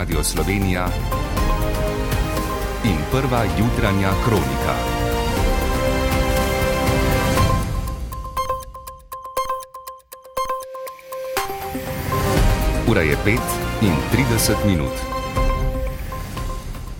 Radio Slovenija in prva jutranja kronika. Ura je 5 in 30 minut.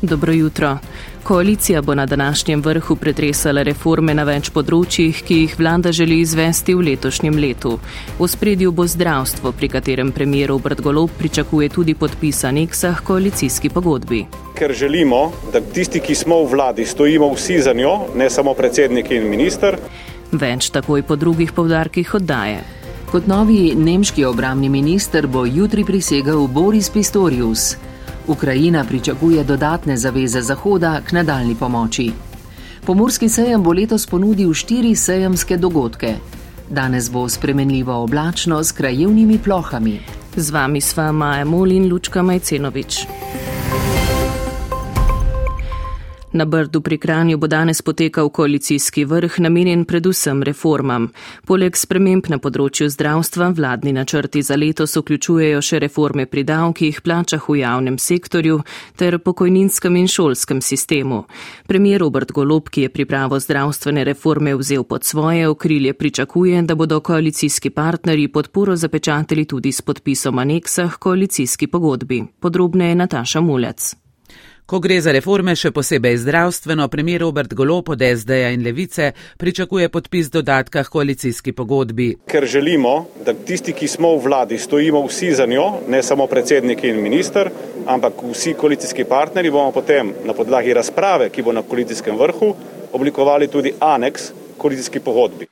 Dobro jutro. Koalicija bo na današnjem vrhu pretresala reforme na več področjih, ki jih vlada želi izvesti v letošnjem letu. V spredju bo zdravstvo, pri katerem premjer Obrt Golob pričakuje tudi podpis aneksah koalicijski pogodbi. Ker želimo, da tisti, ki smo v vladi, stojimo vsi za njo, ne samo predsednik in minister. Več takoj po drugih povdarkih oddaje. Kot novi nemški obramni minister bo jutri prisegal Boris Pistorius. Ukrajina pričakuje dodatne zaveze Zahoda k nadaljni pomoči. Pomorski sejem bo letos ponudil štiri sejemske dogodke. Danes bo spremenljivo oblačno s krajevnimi plohami. Z vami sva Maja Molin, Lučka Majcenovič. Na Brdu pri Kranju bo danes potekal koalicijski vrh, namenjen predvsem reformam. Poleg sprememb na področju zdravstva, vladni načrti za letos vključujejo še reforme pri davkih, plačah v javnem sektorju ter pokojninskem in šolskem sistemu. Premijer Robert Golob, ki je pripravo zdravstvene reforme vzel pod svoje okrilje, pričakuje, da bodo koalicijski partnerji podporo zapečatili tudi s podpisom aneksah koalicijski pogodbi. Podrobneje Nataša Mulec. Ko gre za reforme, še posebej zdravstveno, premijer Robert Golop od SD-ja in Levice pričakuje podpis dodatka k koalicijski pogodbi. Ker želimo, da tisti, ki smo v vladi, stojimo vsi za njo, ne samo predsednik in minister, ampak vsi koalicijski partnerji, bomo potem na podlagi razprave, ki bo na koalicijskem vrhu, oblikovali tudi aneks koalicijski pogodbi.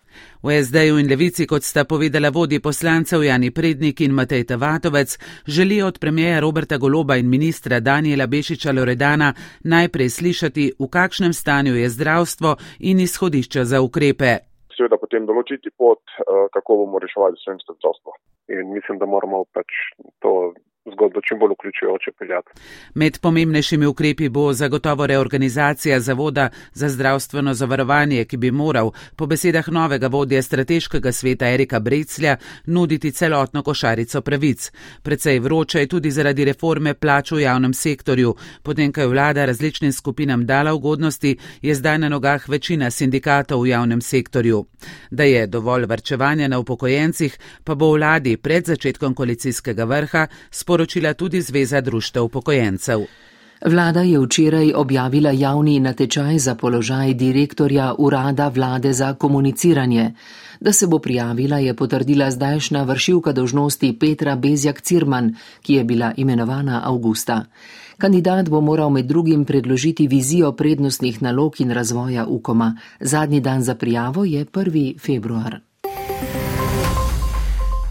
V SD-ju in Levici, kot sta povedala vodi poslancev Jani Prednik in Matej Tavatovec, želijo od premijeja Roberta Goloba in ministra Daniela Bešiča Loredana najprej slišati, v kakšnem stanju je zdravstvo in izhodišča za ukrepe. Seveda potem določiti pot, eh, kako bomo reševali slovensko zdravstvo. In mislim, da moramo pač to zgodbo čim bolj vključujoče peljati. Med pomembnejšimi ukrepi bo zagotovo reorganizacija Zavoda za zdravstveno zavarovanje, ki bi moral, po besedah novega vodja strateškega sveta Erika Breclja, nuditi celotno košarico pravic. Predvsej vroče je tudi zaradi reforme plač v javnem sektorju. Potem, ko je vlada različnim skupinam dala ugodnosti, je zdaj na nogah večina sindikatov v javnem sektorju. Da je dovolj varčevanja na upokojencih, pa bo vladi pred začetkom koalicijskega vrha sporočila tudi Zveza društev upokojencev. Vlada je včeraj objavila javni natečaj za položaj direktorja Urada vlade za komuniciranje. Da se bo prijavila, je potrdila zdajšnja vršilka dožnosti Petra Bezjak Cirman, ki je bila imenovana avgusta. Kandidat bo moral med drugim predložiti vizijo prednostnih nalog in razvoja UKOMA. Zadnji dan za prijavo je 1. februar.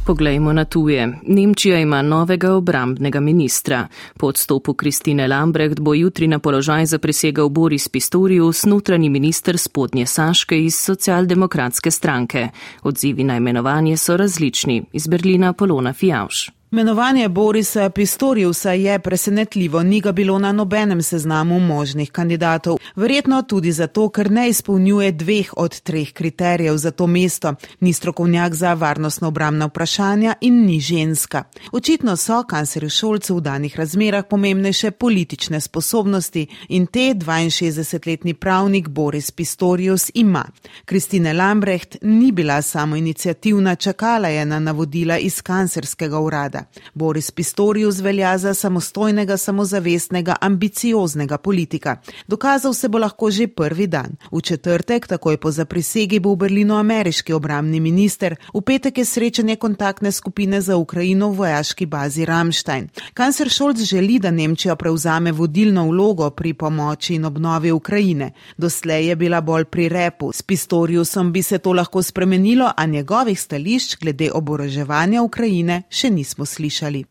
Poglejmo na tuje. Nemčija ima novega obrambnega ministra. Po odstopu Kristine Lambrecht bo jutri na položaj zaprisegal Boris Pistorius, notranji minister spodnje Saške iz socialdemokratske stranke. Odzivi na imenovanje so različni. Iz Berlina Polona Fijavš. Menovanje Borisa Pistoriusa je presenetljivo, ni ga bilo na nobenem seznamu možnih kandidatov. Verjetno tudi zato, ker ne izpolnjuje dveh od treh kriterijev za to mesto. Ni strokovnjak za varnostno obramna vprašanja in ni ženska. Očitno so kancerju šolcev v danih razmerah pomembnejše politične sposobnosti in te 62-letni pravnik Boris Pistorius ima. Kristine Lambrecht ni bila samo inicijativna, čakala je na navodila iz kancerskega urada. Boris Pistorius velja za samostojnega, samozavestnega, ambicioznega politika. Dokazal se bo lahko že prvi dan. V četrtek, takoj po zaprisegi, bo v Berlinu ameriški obramni minister, v petek je srečanje kontaktne skupine za Ukrajino v vojaški bazi Ramstein. Kancer Scholz želi, da Nemčija prevzame vodilno vlogo pri pomoči in obnovi Ukrajine. Doslej je bila bolj pri repu. S Pistoriusom bi se to lahko spremenilo, a njegovih stališč glede oboroževanja Ukrajine še nismo slišali.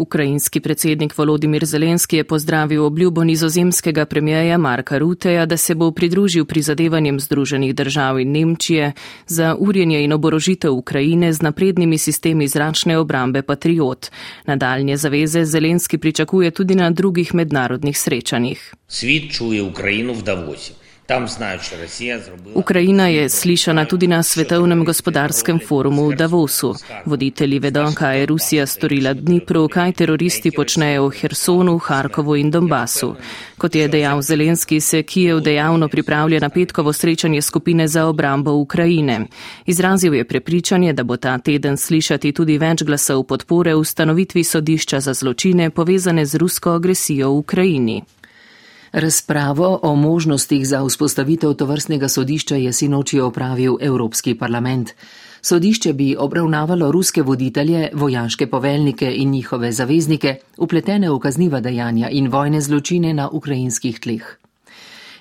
Ukrajinski predsednik Volodimir Zelenski je pozdravil obljubo nizozemskega premijeja Marka Ruteja, da se bo pridružil prizadevanjem Združenih držav in Nemčije za urjenje in oborožitev Ukrajine z naprednimi sistemi zračne obrambe Patriot. Nadaljnje zaveze Zelenski pričakuje tudi na drugih mednarodnih srečanjih. Svet čuje Ukrajino v Davosi. Ukrajina je slišana tudi na svetovnem gospodarskem forumu v Davosu. Voditelji vedo, kaj je Rusija storila Dnipru, kaj teroristi počnejo v Hersonu, Harkovu in Donbasu. Kot je dejal Zelenski, se Kijev dejavno pripravlja na petkovo srečanje skupine za obrambo Ukrajine. Izrazil je prepričanje, da bo ta teden slišati tudi več glasov podpore ustanovitvi sodišča za zločine povezane z rusko agresijo v Ukrajini. Razpravo o možnostih za vzpostavitev tovrstnega sodišča je sinoči opravil Evropski parlament. Sodišče bi obravnavalo ruske voditelje, vojaške poveljnike in njihove zaveznike, upletene v kazniva dejanja in vojne zločine na ukrajinskih tleh.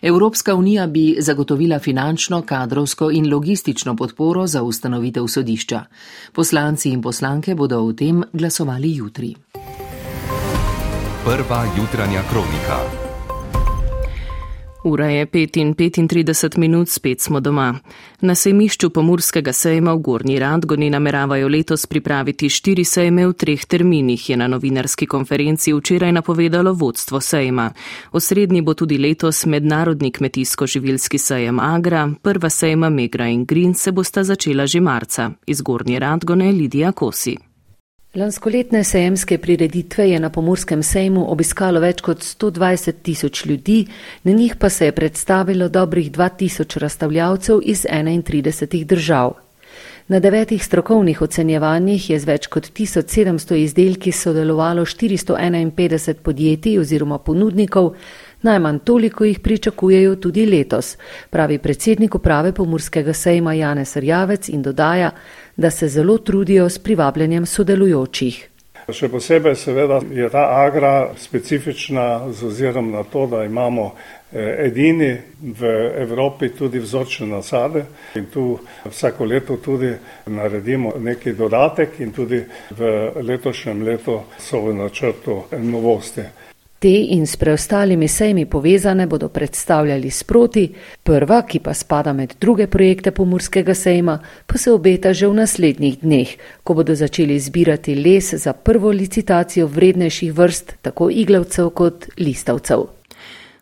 Evropska unija bi zagotovila finančno, kadrovsko in logistično podporo za ustanovitev sodišča. Poslanci in poslanke bodo o tem glasovali jutri. Prva jutranja kronika. Ura je 5 in 35 minut, spet smo doma. Na sejmišču Pomorskega sejma v Gornji Radgoni nameravajo letos pripraviti štiri sejme v treh terminih, je na novinarski konferenci včeraj napovedalo vodstvo sejma. Osrednji bo tudi letos mednarodni kmetijsko-živilski sejem Agra, prva sejma Megra in Green se bosta začela že marca. Iz Gornje Radgone Lidija Kosi. Lanskoletne sejemske prireditve je na Pomorskem sejmu obiskalo več kot 120 tisoč ljudi, na njih pa se je predstavilo dobrih 2000 razstavljavcev iz 31 držav. Na devetih strokovnih ocenjevanjih je z več kot 1700 izdelki sodelovalo 451 podjetij oziroma ponudnikov, najmanj toliko jih pričakujejo tudi letos, pravi predsednik uprave Pomorskega sejma Janez Rjavec in dodaja, da se zelo trudijo s privabljanjem sodelujočih. Še posebej seveda je ta agra specifična z ozirom na to, da imamo eh, edini v Evropi tudi vzorčne nasade in tu vsako leto tudi naredimo neki dodatek in tudi v letošnjem letu so v načrtu novosti. Te in s preostalimi sejmi povezane bodo predstavljali sproti, prva, ki pa spada med druge projekte Pomorskega sejma, pa se obeta že v naslednjih dneh, ko bodo začeli zbirati les za prvo licitacijo vrednejših vrst, tako iglavcev kot listavcev.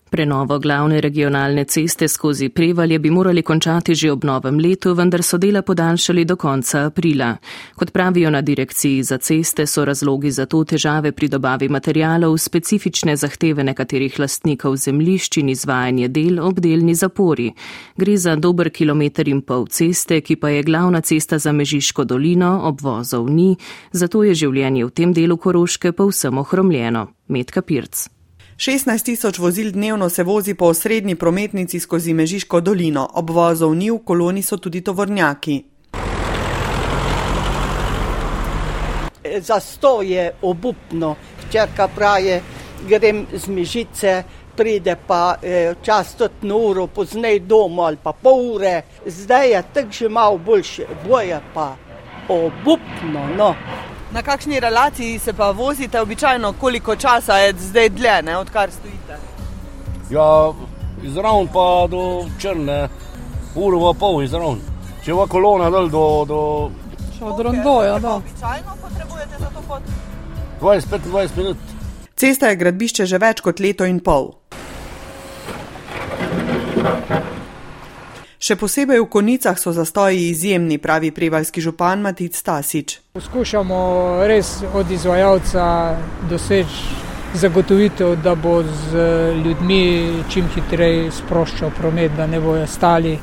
Prenovo glavne regionalne ceste skozi Prevalje bi morali končati že ob novem letu, vendar so dela podaljšali do konca aprila. Kot pravijo na direkciji za ceste, so razlogi za to težave pri dobavi materijalov, specifične zahteve nekaterih lastnikov zemlišč in izvajanje del ob delni zapori. Gre za dober kilometr in pol ceste, ki pa je glavna cesta za Mežiško dolino, obvozov ni, zato je življenje v tem delu Koroške povsem ohromljeno. Metka Pirc. 16 tisoč vozil dnevno se vozi po osrednji prometnici skozi Mežiško dolino, obvozov ni v koloni so tudi tovornjaki. Za sto je obupno, črka praje, grem z Mežice, pride pa čas tudi na uro, poznej doma ali pa pol ure, zdaj je tako že malo boljše, boje pa obupno. No. Na kakšni relaciji se pa vozite običajno, koliko časa je zdaj dlje, ne, odkar stojite? Ja, izravn pa do črne, uro pa pol izravn. Če va kolona dol do... do... Še od rondoja, da. Običajno potrebujete za to pot? 20-25 minut. Cesta je gradbišče že več kot leto in pol. Še posebej v konicah so zastoji izjemni, pravi prevaljski župan Matic Stasič. Poskušamo res od izvajalca doseči zagotovitev, da bo z ljudmi čim hitreje sproščal promet, da ne bojo stali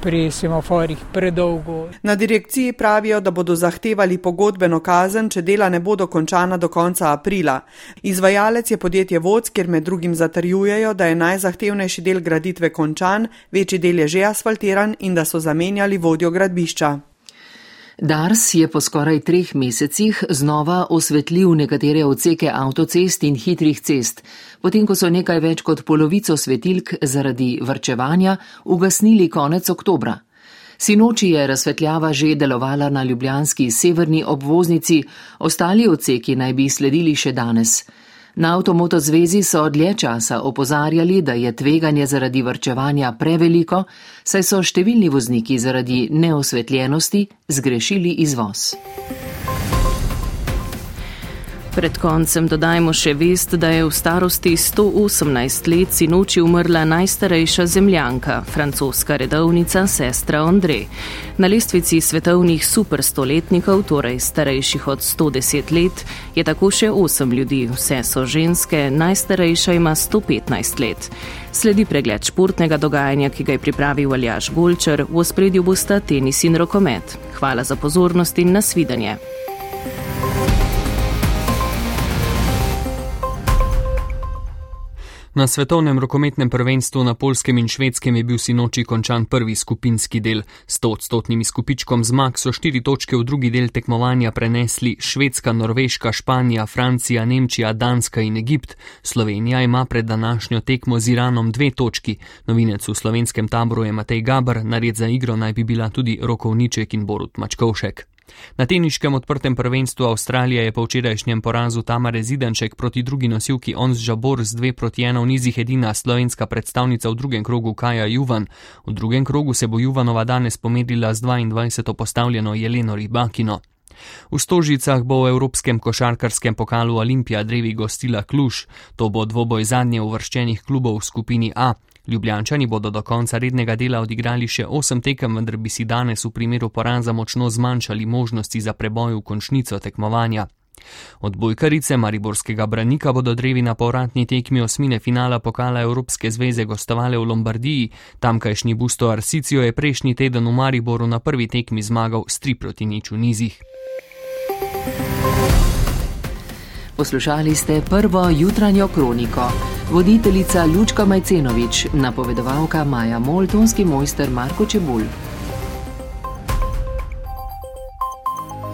pri semaforjih predolgo. Na direkciji pravijo, da bodo zahtevali pogodbeno kazen, če dela ne bodo končana do konca aprila. Izvajalec je podjetje Voc, kjer med drugim zatrjujejo, da je najzahtevnejši del graditve končan, večji del je že asfaltiran in da so zamenjali vodjo gradbišča. Dars je po skoraj treh mesecih znova osvetlil nekatere odseke avtocest in hitrih cest, potem ko so nekaj več kot polovico svetilk zaradi vrčevanja ugasnili konec oktobra. Sinoči je razsvetljava že delovala na ljubljanski severni obvoznici, ostali odseki naj bi sledili še danes. Na Avtomoto zvezi so dlje časa opozarjali, da je tveganje zaradi vrčevanja preveliko, saj so številni vozniki zaradi neosvetljenosti zgrešili izvoz. Pred koncem dodajmo še vest, da je v starosti 118 let sinoči umrla najstarejša zemljanka, francoska redovnica sestra Andrej. Na lestvici svetovnih superstoletnikov, torej starejših od 110 let, je tako še 8 ljudi, vse so ženske, najstarejša ima 115 let. Sledi pregled športnega dogajanja, ki ga je pripravil Aljaš Golčer, v ospredju bosta tenis in rokomet. Hvala za pozornost in nasvidenje. Na svetovnem rokometnem prvenstvu na polskem in švedskem je bil sinoči končan prvi skupinski del. S odstotnim izkupičkom zmag so štiri točke v drugi del tekmovanja prenesli Švedska, Norveška, Španija, Francija, Nemčija, Danska in Egipt. Slovenija ima pred današnjo tekmo z Iranom dve točki. Novinec v slovenskem taboru je Matej Gabr, nared za igro naj bi bila tudi Rokovniček in Borut Mačkovšek. Na teniškem odprtem prvenstvu Avstralije je po včerajšnjem porazu Tamare Zidanček proti drugi nosilki Ons Žabor z dve proti ena v nizih edina slovenska predstavnica v drugem krogu Kaja Juvan. V drugem krogu se bo Juvanova danes pomedila z 22. postavljeno Jeleno Ribakino. V Stožicah bo v Evropskem košarkarskem pokalu Olimpija drevi gostila Kluž, to bo dvoboj zadnje uvrščenih klubov v skupini A. Ljubljančani bodo do konca rednega dela odigrali še osem tekem, vendar bi si danes v primeru poraza močno zmanjšali možnosti za preboj v končnico tekmovanja. Odbojkarice Mariborskega branika bodo drevi na povratni tekmi osmine finala pokala Evropske zveze gostovale v Lombardiji, tamkajšnji Busto Arsicijo je prejšnji teden v Mariboru na prvi tekmi zmagal s tri proti nič v nizih. Poslušali ste prvo jutranjo kroniko. Voditeljica Ljučka Majcenovič, napovedovalka Maja Moltonski mojster Marko Čebulj.